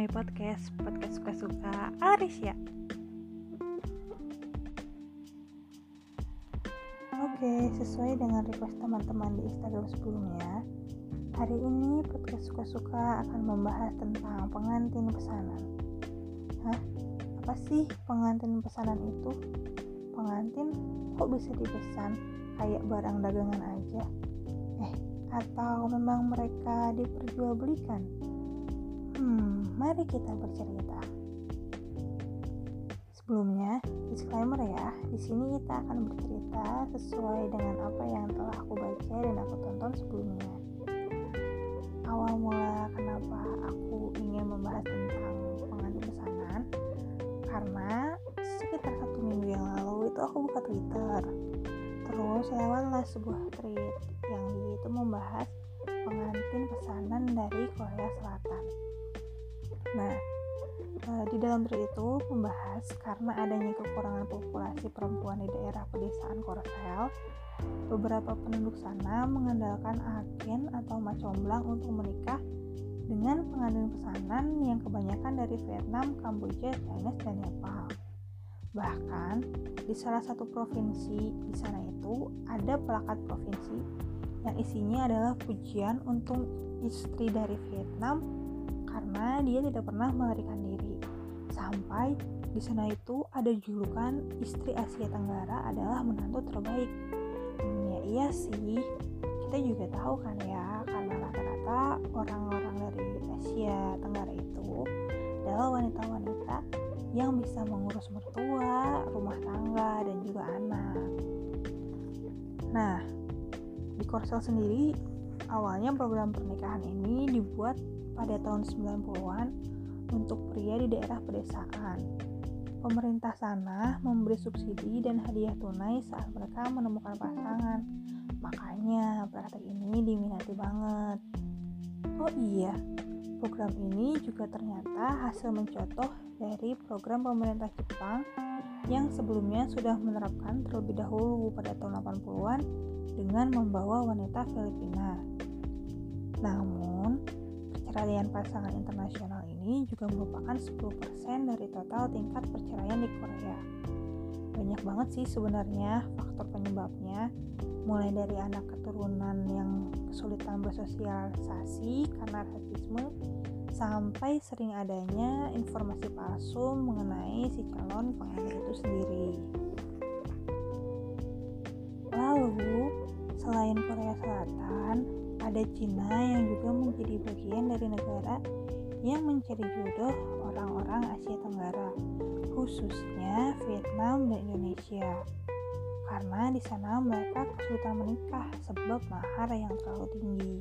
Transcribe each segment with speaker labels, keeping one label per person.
Speaker 1: my podcast Podcast suka-suka Aris ya Oke, sesuai dengan request teman-teman di Instagram sebelumnya Hari ini podcast suka-suka akan membahas tentang pengantin pesanan Hah? Apa sih pengantin pesanan itu? Pengantin kok bisa dipesan kayak barang dagangan aja? Eh, atau memang mereka diperjualbelikan? Hmm, mari kita bercerita. Sebelumnya, disclaimer ya, di sini kita akan bercerita sesuai dengan apa yang telah aku baca dan aku tonton sebelumnya. Awal mula kenapa aku ingin membahas tentang pengantin pesanan, karena sekitar satu minggu yang lalu itu aku buka Twitter, terus lewatlah sebuah tweet yang itu membahas pengantin pesanan dari Korea Selatan. Nah, eh, di dalam tweet itu membahas karena adanya kekurangan populasi perempuan di daerah pedesaan Korsel, beberapa penduduk sana mengandalkan agen atau macomblang untuk menikah dengan pengantin pesanan yang kebanyakan dari Vietnam, Kamboja, China, dan Nepal. Bahkan di salah satu provinsi di sana itu ada plakat provinsi yang isinya adalah pujian untuk istri dari Vietnam karena dia tidak pernah melarikan diri. Sampai di sana itu ada julukan istri Asia Tenggara adalah menantu terbaik. Hmm, ya iya sih, kita juga tahu kan ya, karena rata-rata orang-orang dari Asia Tenggara itu adalah wanita-wanita yang bisa mengurus mertua, rumah tangga, dan juga anak. Nah, di Korsel sendiri, awalnya program pernikahan ini dibuat pada tahun 90-an untuk pria di daerah pedesaan. Pemerintah sana memberi subsidi dan hadiah tunai saat mereka menemukan pasangan. Makanya praktek ini diminati banget. Oh iya, program ini juga ternyata hasil mencontoh dari program pemerintah Jepang yang sebelumnya sudah menerapkan terlebih dahulu pada tahun 80-an dengan membawa wanita Filipina. Namun, perceraian pasangan internasional ini juga merupakan 10% dari total tingkat perceraian di Korea. Banyak banget sih sebenarnya faktor penyebabnya, mulai dari anak keturunan yang kesulitan bersosialisasi karena rasisme, sampai sering adanya informasi palsu mengenai si calon pengantin itu sendiri. Lalu, selain Korea Selatan, ada Cina yang juga menjadi bagian dari negara yang mencari jodoh orang-orang Asia Tenggara, khususnya Vietnam dan Indonesia. Karena di sana mereka kesulitan menikah sebab mahar yang terlalu tinggi.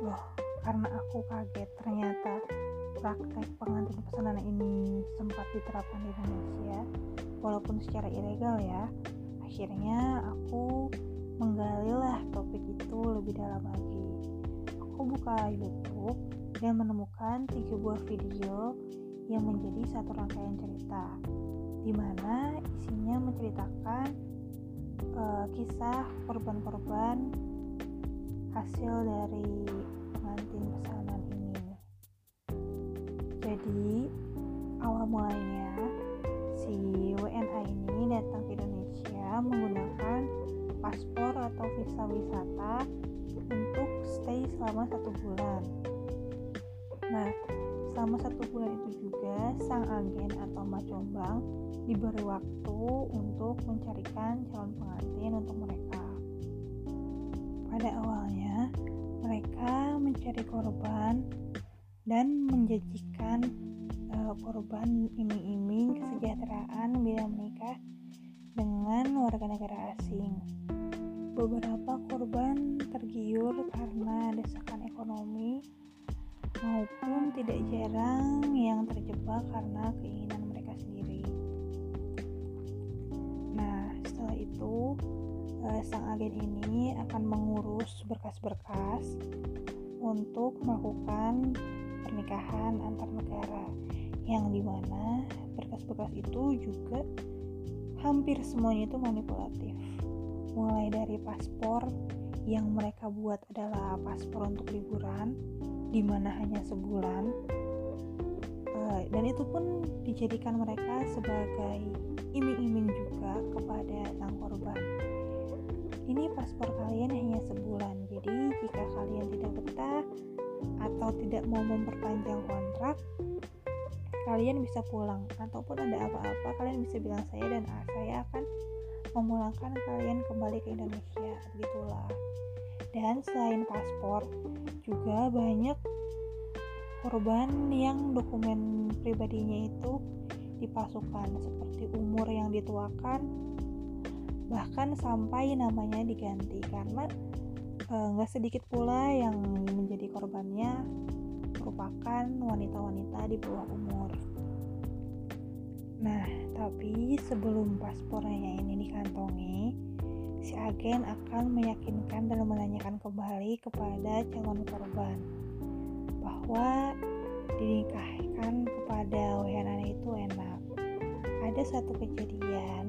Speaker 1: Loh, karena aku kaget ternyata praktek pengantin pesanan ini sempat diterapkan di Indonesia, walaupun secara ilegal ya. Akhirnya aku menggalilah topik itu lebih dalam lagi. Aku buka YouTube dan menemukan tiga buah video yang menjadi satu rangkaian cerita, di mana isinya menceritakan uh, kisah korban-korban hasil dari pengantin pesanan ini. Jadi awal mulanya si WNA ini datang ke Indonesia menggunakan paspor atau visa wisata untuk stay selama satu bulan. Nah, selama satu bulan itu juga sang agen atau macombang diberi waktu untuk mencarikan calon pengantin untuk mereka. Pada awalnya, mereka mencari korban dan menjanjikan uh, korban iming-iming kesejahteraan bila menikah dengan warga negara asing. Beberapa korban tergiur karena desakan ekonomi maupun tidak jarang yang terjebak karena keinginan mereka sendiri. Nah, setelah itu eh, sang agen ini akan mengurus berkas-berkas untuk melakukan pernikahan antar negara yang di mana berkas-berkas itu juga hampir semuanya itu manipulatif. Mulai dari paspor yang mereka buat adalah paspor untuk liburan di mana hanya sebulan. Uh, dan itu pun dijadikan mereka sebagai iming-iming juga kepada sang korban. Ini paspor kalian hanya sebulan jadi jika kalian tidak betah atau tidak mau memperpanjang kontrak kalian bisa pulang ataupun ada apa-apa kalian bisa bilang saya dan saya akan memulangkan kalian kembali ke Indonesia begitulah dan selain paspor juga banyak korban yang dokumen pribadinya itu dipasukan seperti umur yang dituakan bahkan sampai namanya diganti karena eh, nggak e, sedikit pula yang menjadi korbannya merupakan wanita-wanita di bawah umur. Nah, tapi sebelum paspornya ini dikantongi, si agen akan meyakinkan dan menanyakan kembali kepada calon korban bahwa dinikahkan kepada WNA itu enak. Ada satu kejadian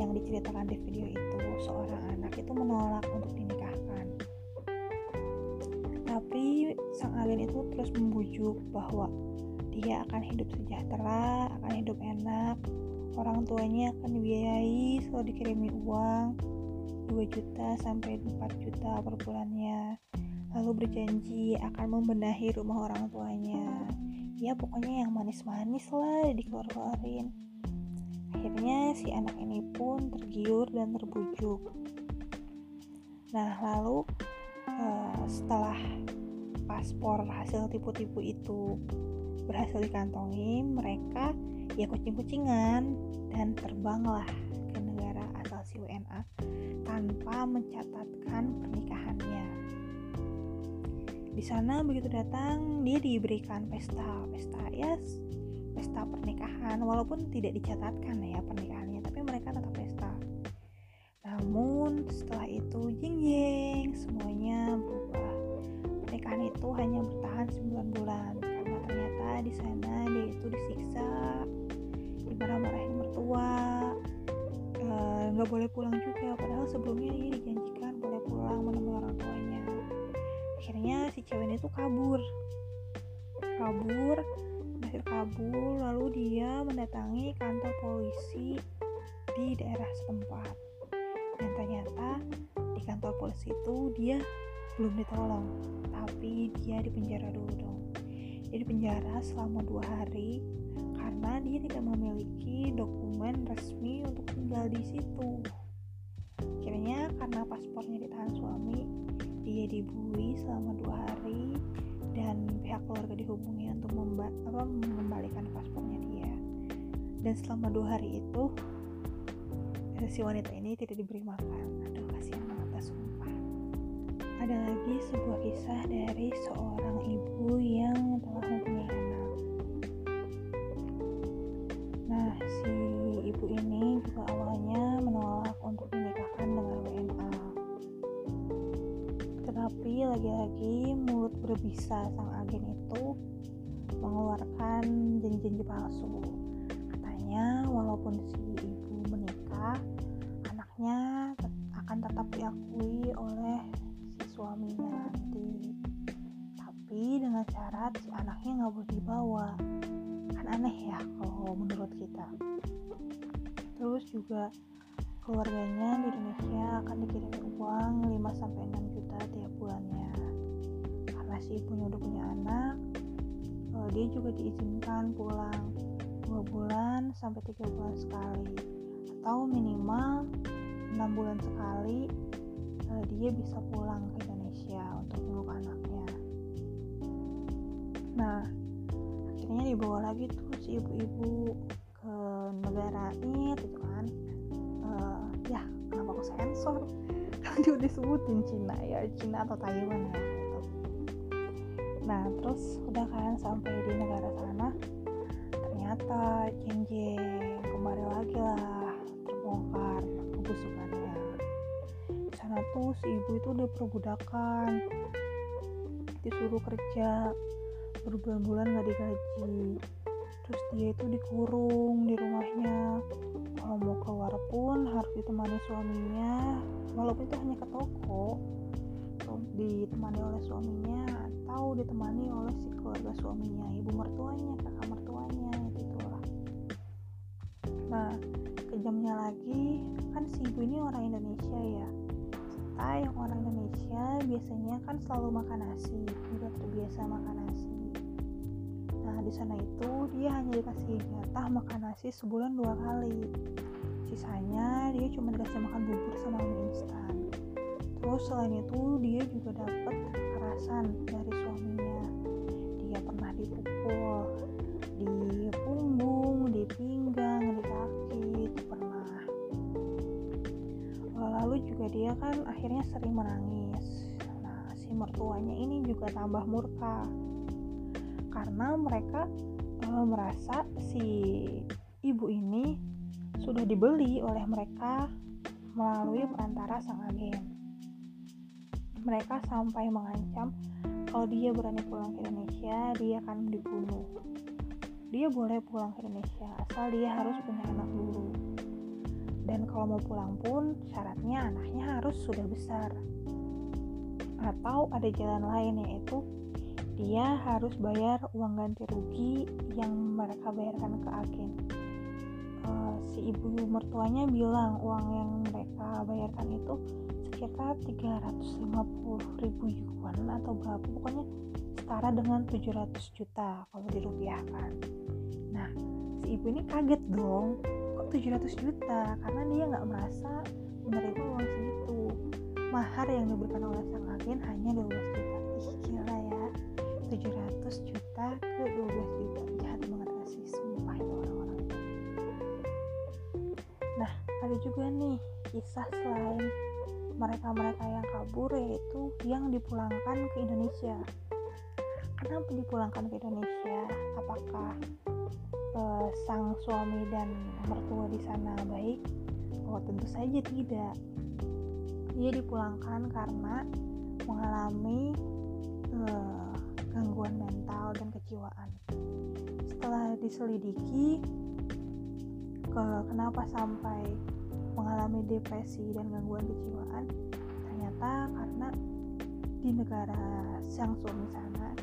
Speaker 1: yang diceritakan di video itu, seorang anak itu menolak untuk dinikahkan. Tapi sang agen itu terus membujuk bahwa dia akan hidup sejahtera, akan hidup enak, orang tuanya akan dibiayai selalu dikirimi uang 2 juta sampai 4 juta per bulannya. Lalu berjanji akan membenahi rumah orang tuanya. Ya pokoknya yang manis-manis lah dikeluarin. Akhirnya si anak ini pun tergiur dan terbujuk. Nah lalu uh, setelah paspor hasil tipu-tipu itu berhasil dikantongi mereka ya kucing-kucingan dan terbanglah ke negara asal si WNA tanpa mencatatkan pernikahannya. Di sana begitu datang dia diberikan pesta, pesta ya pesta pernikahan walaupun tidak dicatatkan ya pernikahannya tapi mereka tetap pesta. Namun setelah itu jeng jeng semuanya berubah. Pernikahan itu hanya bertahan 9 bulan ternyata di sana dia itu disiksa, dimarah-marahin mertua, nggak uh, boleh pulang juga padahal sebelumnya dia dijanjikan boleh pulang menemui orang tuanya. Akhirnya si cewek ini tuh kabur. Kabur berhasil kabur lalu dia mendatangi kantor polisi di daerah setempat. Dan ternyata di kantor polisi itu dia belum ditolong tapi dia dipenjara dulu dong dia dipenjara selama dua hari karena dia tidak memiliki dokumen resmi untuk tinggal di situ. Akhirnya karena paspornya ditahan suami, dia dibui selama dua hari dan pihak keluarga dihubungi untuk memba apa, mengembalikan paspornya dia. Dan selama dua hari itu si wanita ini tidak diberi makan. Aduh kasihan banget sumpah. Ada lagi sebuah kisah dari seorang syarat si anaknya nggak boleh dibawa. Kan aneh ya kalau menurut kita. Terus juga keluarganya di Indonesia akan dikirim uang 5 sampai 6 juta tiap bulannya. Karena si ibunya udah punya anak uh, dia juga diizinkan pulang dua bulan sampai tiga bulan sekali. Atau minimal enam bulan sekali uh, dia bisa pulang ke nah akhirnya dibawa lagi tuh si ibu-ibu ke negara ini gitu kan. Uh, ya kenapa aku sensor? Kan dia udah sebutin Cina ya Cina atau Taiwan ya gitu. nah terus udah kan sampai di negara sana ternyata jeng-jeng kembali lagi lah terbongkar kebusukannya. Di sana tuh si ibu itu udah perbudakan disuruh kerja berbulan-bulan gak digaji. Terus dia itu dikurung di rumahnya. Kalau mau keluar pun harus ditemani suaminya. Walaupun itu hanya ke toko ditemani oleh suaminya atau ditemani oleh si keluarga suaminya ibu mertuanya kakak mertuanya itu itulah. Nah kejamnya lagi kan si ibu ini orang Indonesia ya. Kita yang orang Indonesia biasanya kan selalu makan nasi juga terbiasa makan nasi di sana itu dia hanya dikasih jatah makan nasi sebulan dua kali. Sisanya dia cuma dikasih makan bubur sama mie instan. Terus selain itu dia juga dapat kekerasan dari suaminya. Dia pernah dipukul di punggung di pinggang di kaki itu pernah. Lalu juga dia kan akhirnya sering menangis. Nah si mertuanya ini juga tambah murka karena mereka e, merasa si ibu ini sudah dibeli oleh mereka melalui perantara sang agen. Mereka sampai mengancam kalau dia berani pulang ke Indonesia dia akan dibunuh. Dia boleh pulang ke Indonesia asal dia harus punya anak dulu. Dan kalau mau pulang pun syaratnya anaknya harus sudah besar. Atau ada jalan lain yaitu dia harus bayar uang ganti rugi yang mereka bayarkan ke agen. Uh, si ibu mertuanya bilang uang yang mereka bayarkan itu sekitar 350 ribu yuan atau berapa pokoknya setara dengan 700 juta kalau dirupiahkan. Nah si ibu ini kaget dong kok 700 juta? Karena dia nggak merasa menerima uang segitu. Mahar yang diberikan oleh sang agen hanya 12 juta 700 juta ke 12 juta jahat banget gak sih sumpah itu orang-orang nah ada juga nih kisah selain mereka-mereka yang kabur yaitu yang dipulangkan ke Indonesia. Kenapa dipulangkan ke Indonesia? Apakah uh, sang suami dan mertua di sana baik? Oh, tentu saja tidak. Dia dipulangkan karena mengalami uh, gangguan mental dan kejiwaan. Setelah diselidiki, ke kenapa sampai mengalami depresi dan gangguan kejiwaan? Ternyata karena di negara sang suami sana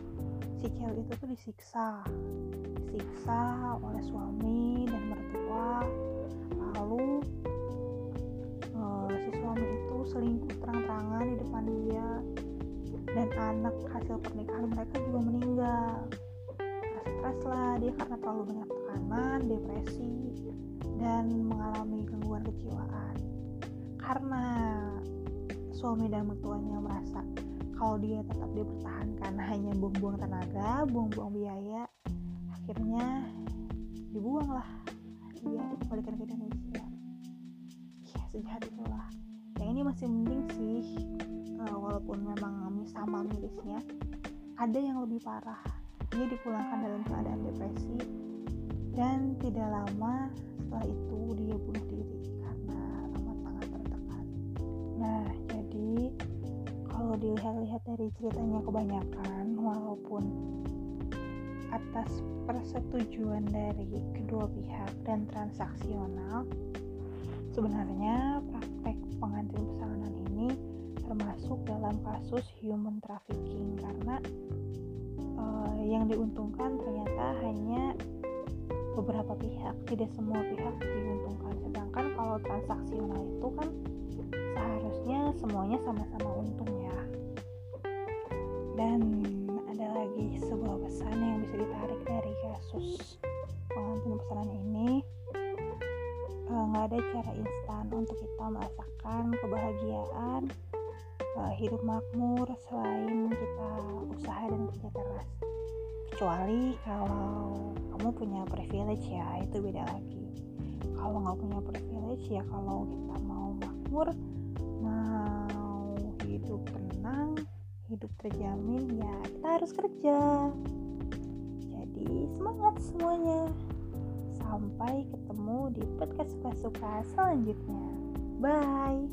Speaker 1: si cewek itu tuh disiksa. Disiksa oleh suami dan mertua. Lalu uh, si suami itu selingkuh terang-terangan di depan dia dan anak hasil pernikahan mereka juga meninggal stres lah dia karena terlalu banyak tekanan depresi dan mengalami gangguan kejiwaan karena suami dan mertuanya merasa kalau dia tetap dipertahankan hanya buang-buang tenaga, buang-buang biaya, akhirnya dibuang lah dia dikembalikan ke Indonesia. Ya sejahat itulah. Yang ini masih mending sih, uh, walaupun memang sama mirisnya, ada yang lebih parah. Dia dipulangkan dalam keadaan depresi dan tidak lama setelah itu dia bunuh diri karena amat sangat tertekan nah jadi kalau dilihat-lihat dari ceritanya kebanyakan walaupun atas persetujuan dari kedua pihak dan transaksional sebenarnya pengantin pesanan ini termasuk dalam kasus human trafficking karena uh, yang diuntungkan ternyata hanya beberapa pihak tidak semua pihak diuntungkan. Sedangkan kalau transaksional itu kan seharusnya semuanya sama-sama untung ya. Dan ada lagi sebuah pesan yang bisa ditarik dari kasus pengantin pesanan ini ada cara instan untuk kita merasakan kebahagiaan uh, hidup makmur selain kita usaha dan kerja keras. Kecuali kalau kamu punya privilege ya itu beda lagi. Kalau nggak punya privilege ya kalau kita mau makmur mau hidup tenang hidup terjamin ya kita harus kerja. Jadi semangat semuanya sampai ketemu di podcast suka-suka selanjutnya. Bye